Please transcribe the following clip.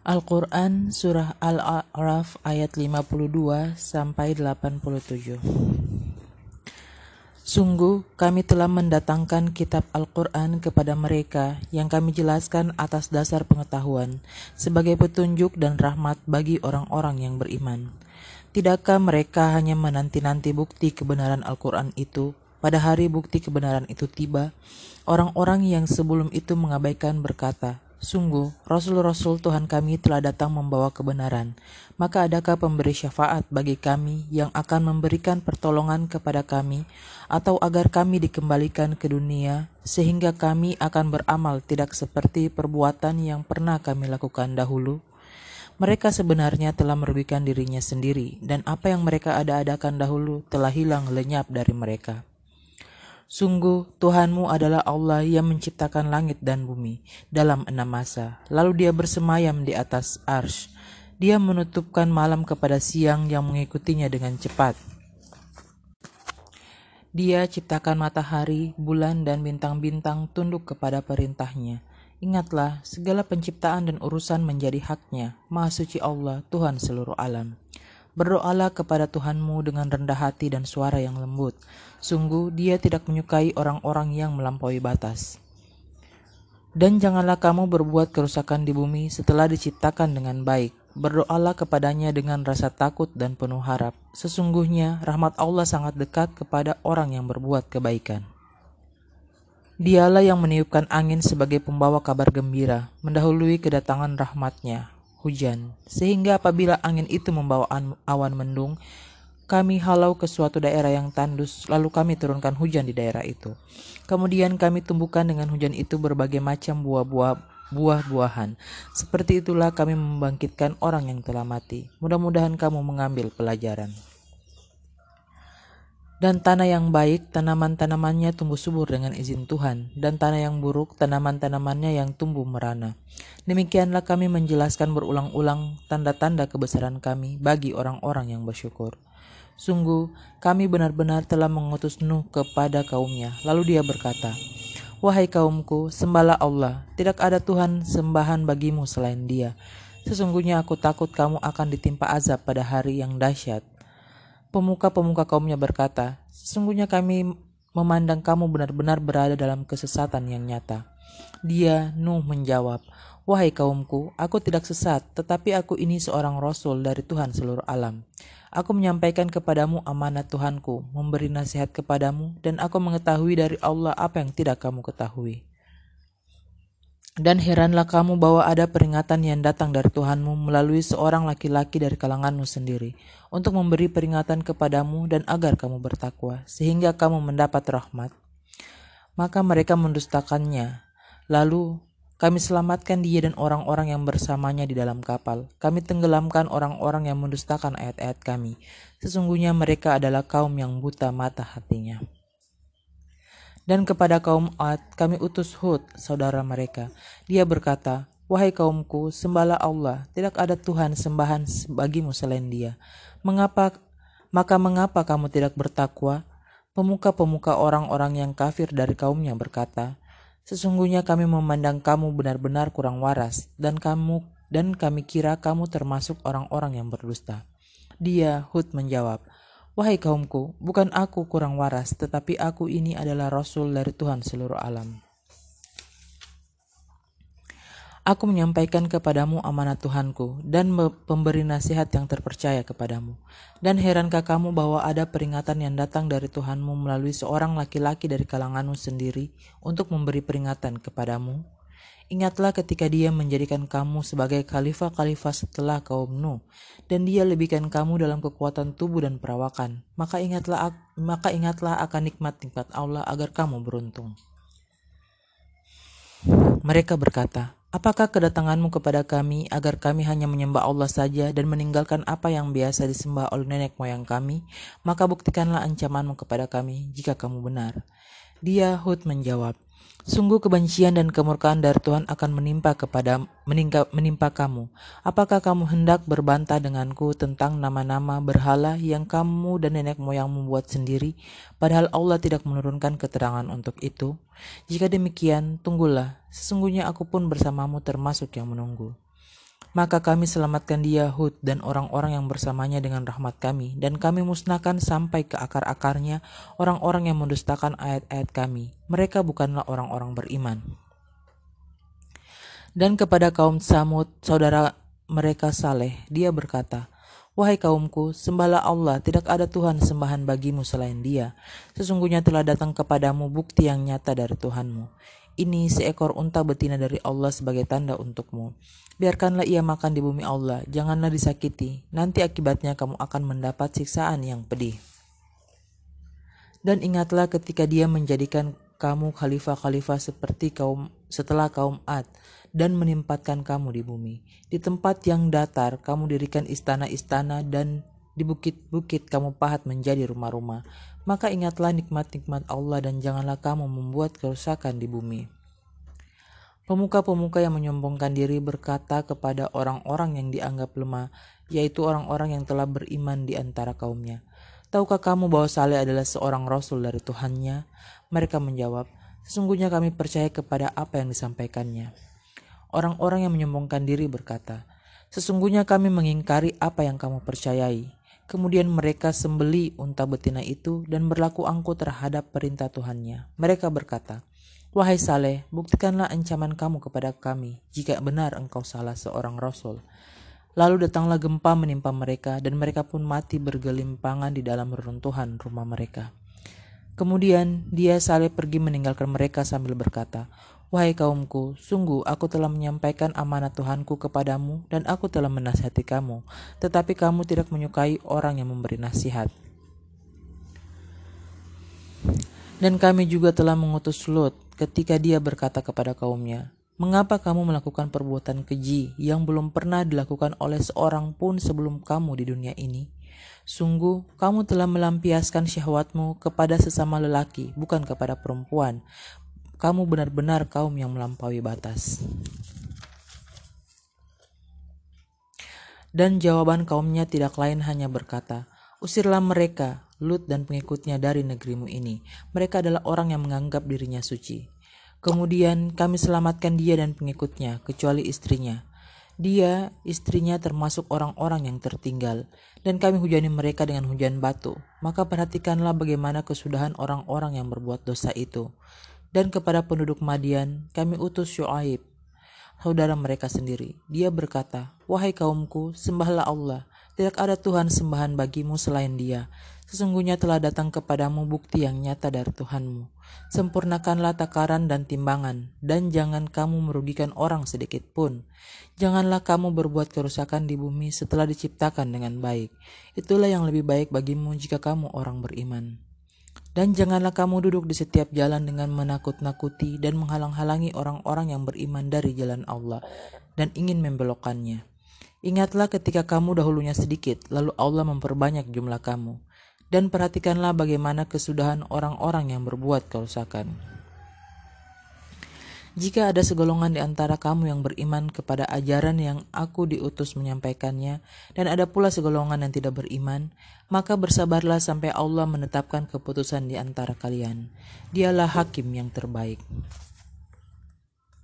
Al-Quran Surah Al-A'raf ayat 52 sampai 87 Sungguh kami telah mendatangkan kitab Al-Quran kepada mereka yang kami jelaskan atas dasar pengetahuan sebagai petunjuk dan rahmat bagi orang-orang yang beriman. Tidakkah mereka hanya menanti-nanti bukti kebenaran Al-Quran itu pada hari bukti kebenaran itu tiba? Orang-orang yang sebelum itu mengabaikan berkata, Sungguh, Rasul-Rasul Tuhan kami telah datang membawa kebenaran. Maka adakah pemberi syafaat bagi kami yang akan memberikan pertolongan kepada kami, atau agar kami dikembalikan ke dunia, sehingga kami akan beramal tidak seperti perbuatan yang pernah kami lakukan dahulu? Mereka sebenarnya telah merugikan dirinya sendiri, dan apa yang mereka ada-adakan dahulu telah hilang lenyap dari mereka. Sungguh, Tuhanmu adalah Allah yang menciptakan langit dan bumi dalam enam masa. Lalu dia bersemayam di atas arsh. Dia menutupkan malam kepada siang yang mengikutinya dengan cepat. Dia ciptakan matahari, bulan, dan bintang-bintang tunduk kepada perintahnya. Ingatlah, segala penciptaan dan urusan menjadi haknya. Maha suci Allah, Tuhan seluruh alam. Berdoalah kepada Tuhanmu dengan rendah hati dan suara yang lembut. Sungguh, Dia tidak menyukai orang-orang yang melampaui batas. Dan janganlah kamu berbuat kerusakan di bumi setelah diciptakan dengan baik. Berdoalah kepadanya dengan rasa takut dan penuh harap. Sesungguhnya rahmat Allah sangat dekat kepada orang yang berbuat kebaikan. Dialah yang meniupkan angin sebagai pembawa kabar gembira, mendahului kedatangan rahmatnya hujan, sehingga apabila angin itu membawa awan mendung, kami halau ke suatu daerah yang tandus, lalu kami turunkan hujan di daerah itu. Kemudian kami tumbuhkan dengan hujan itu berbagai macam buah-buah buah-buahan. Seperti itulah kami membangkitkan orang yang telah mati. Mudah-mudahan kamu mengambil pelajaran. Dan tanah yang baik, tanaman-tanamannya tumbuh subur dengan izin Tuhan, dan tanah yang buruk, tanaman-tanamannya yang tumbuh merana. Demikianlah kami menjelaskan berulang-ulang tanda-tanda kebesaran kami bagi orang-orang yang bersyukur. Sungguh, kami benar-benar telah mengutus Nuh kepada kaumnya. Lalu dia berkata, Wahai kaumku, sembahlah Allah. Tidak ada Tuhan sembahan bagimu selain dia. Sesungguhnya aku takut kamu akan ditimpa azab pada hari yang dahsyat. Pemuka-pemuka kaumnya berkata, Sesungguhnya kami memandang kamu benar-benar berada dalam kesesatan yang nyata. Dia, Nuh, menjawab, Wahai kaumku, aku tidak sesat, tetapi aku ini seorang rasul dari Tuhan seluruh alam. Aku menyampaikan kepadamu amanat Tuhanku, memberi nasihat kepadamu, dan aku mengetahui dari Allah apa yang tidak kamu ketahui. Dan heranlah kamu bahwa ada peringatan yang datang dari Tuhanmu melalui seorang laki-laki dari kalanganmu sendiri, untuk memberi peringatan kepadamu dan agar kamu bertakwa, sehingga kamu mendapat rahmat. Maka mereka mendustakannya. Lalu kami selamatkan dia dan orang-orang yang bersamanya di dalam kapal. Kami tenggelamkan orang-orang yang mendustakan ayat-ayat kami. Sesungguhnya mereka adalah kaum yang buta mata hatinya. Dan kepada kaum Ad kami utus Hud, saudara mereka. Dia berkata, Wahai kaumku, sembahlah Allah, tidak ada Tuhan sembahan bagimu selain dia. Mengapa, maka mengapa kamu tidak bertakwa? Pemuka-pemuka orang-orang yang kafir dari kaumnya berkata, Sesungguhnya kami memandang kamu benar-benar kurang waras, dan kamu dan kami kira kamu termasuk orang-orang yang berdusta. Dia, Hud menjawab, Wahai kaumku, bukan aku kurang waras, tetapi aku ini adalah Rasul dari Tuhan seluruh alam. Aku menyampaikan kepadamu amanat Tuhanku dan pemberi nasihat yang terpercaya kepadamu. Dan herankah kamu bahwa ada peringatan yang datang dari Tuhanmu melalui seorang laki-laki dari kalanganmu sendiri untuk memberi peringatan kepadamu? Ingatlah ketika dia menjadikan kamu sebagai khalifah-khalifah setelah kaum Nuh, dan dia lebihkan kamu dalam kekuatan tubuh dan perawakan. Maka ingatlah maka ingatlah akan nikmat-nikmat Allah agar kamu beruntung. Mereka berkata, Apakah kedatanganmu kepada kami agar kami hanya menyembah Allah saja dan meninggalkan apa yang biasa disembah oleh nenek moyang kami? Maka buktikanlah ancamanmu kepada kami jika kamu benar. Dia Hud menjawab, Sungguh kebencian dan kemurkaan dari Tuhan akan menimpa kepada meningka, menimpa kamu. Apakah kamu hendak berbantah denganku tentang nama-nama berhala yang kamu dan nenek moyang membuat sendiri, padahal Allah tidak menurunkan keterangan untuk itu? Jika demikian, tunggulah. Sesungguhnya aku pun bersamamu termasuk yang menunggu. Maka kami selamatkan dia Hud dan orang-orang yang bersamanya dengan rahmat kami dan kami musnahkan sampai ke akar-akarnya orang-orang yang mendustakan ayat-ayat kami. Mereka bukanlah orang-orang beriman. Dan kepada kaum Samud, saudara mereka Saleh, dia berkata, Wahai kaumku, sembahlah Allah, tidak ada Tuhan sembahan bagimu selain dia. Sesungguhnya telah datang kepadamu bukti yang nyata dari Tuhanmu. Ini seekor unta betina dari Allah sebagai tanda untukmu. Biarkanlah ia makan di bumi Allah, janganlah disakiti. Nanti akibatnya kamu akan mendapat siksaan yang pedih. Dan ingatlah ketika dia menjadikan kamu khalifah-khalifah seperti kaum setelah kaum Ad dan menempatkan kamu di bumi. Di tempat yang datar kamu dirikan istana-istana dan di bukit-bukit kamu pahat menjadi rumah-rumah. Maka ingatlah nikmat-nikmat Allah dan janganlah kamu membuat kerusakan di bumi. Pemuka-pemuka yang menyombongkan diri berkata kepada orang-orang yang dianggap lemah, yaitu orang-orang yang telah beriman di antara kaumnya. Tahukah kamu bahwa Saleh adalah seorang rasul dari Tuhannya? Mereka menjawab, sesungguhnya kami percaya kepada apa yang disampaikannya. Orang-orang yang menyombongkan diri berkata, sesungguhnya kami mengingkari apa yang kamu percayai. Kemudian mereka sembeli unta betina itu dan berlaku angkuh terhadap perintah Tuhannya. Mereka berkata, Wahai Saleh, buktikanlah ancaman kamu kepada kami jika benar engkau salah seorang rasul. Lalu datanglah gempa menimpa mereka dan mereka pun mati bergelimpangan di dalam reruntuhan rumah mereka. Kemudian dia Saleh pergi meninggalkan mereka sambil berkata, Wahai kaumku, sungguh aku telah menyampaikan amanat Tuhanku kepadamu dan aku telah menasihati kamu, tetapi kamu tidak menyukai orang yang memberi nasihat. Dan kami juga telah mengutus Lut ketika dia berkata kepada kaumnya, Mengapa kamu melakukan perbuatan keji yang belum pernah dilakukan oleh seorang pun sebelum kamu di dunia ini? Sungguh, kamu telah melampiaskan syahwatmu kepada sesama lelaki, bukan kepada perempuan. Kamu benar-benar kaum yang melampaui batas. Dan jawaban kaumnya tidak lain hanya berkata, Usirlah mereka, Lut dan pengikutnya dari negerimu ini. Mereka adalah orang yang menganggap dirinya suci. Kemudian kami selamatkan dia dan pengikutnya, kecuali istrinya. Dia, istrinya termasuk orang-orang yang tertinggal, dan kami hujani mereka dengan hujan batu. Maka perhatikanlah bagaimana kesudahan orang-orang yang berbuat dosa itu. Dan kepada penduduk Madian, kami utus Syuaib, saudara mereka sendiri. Dia berkata, Wahai kaumku, sembahlah Allah. Tidak ada Tuhan sembahan bagimu selain dia. Sesungguhnya telah datang kepadamu bukti yang nyata dari Tuhanmu. Sempurnakanlah takaran dan timbangan, dan jangan kamu merugikan orang sedikit pun. Janganlah kamu berbuat kerusakan di bumi setelah diciptakan dengan baik. Itulah yang lebih baik bagimu jika kamu orang beriman. Dan janganlah kamu duduk di setiap jalan dengan menakut-nakuti dan menghalang-halangi orang-orang yang beriman dari jalan Allah dan ingin membelokkannya. Ingatlah ketika kamu dahulunya sedikit, lalu Allah memperbanyak jumlah kamu dan perhatikanlah bagaimana kesudahan orang-orang yang berbuat kerusakan. Jika ada segolongan di antara kamu yang beriman kepada ajaran yang aku diutus menyampaikannya, dan ada pula segolongan yang tidak beriman, maka bersabarlah sampai Allah menetapkan keputusan di antara kalian. Dialah hakim yang terbaik.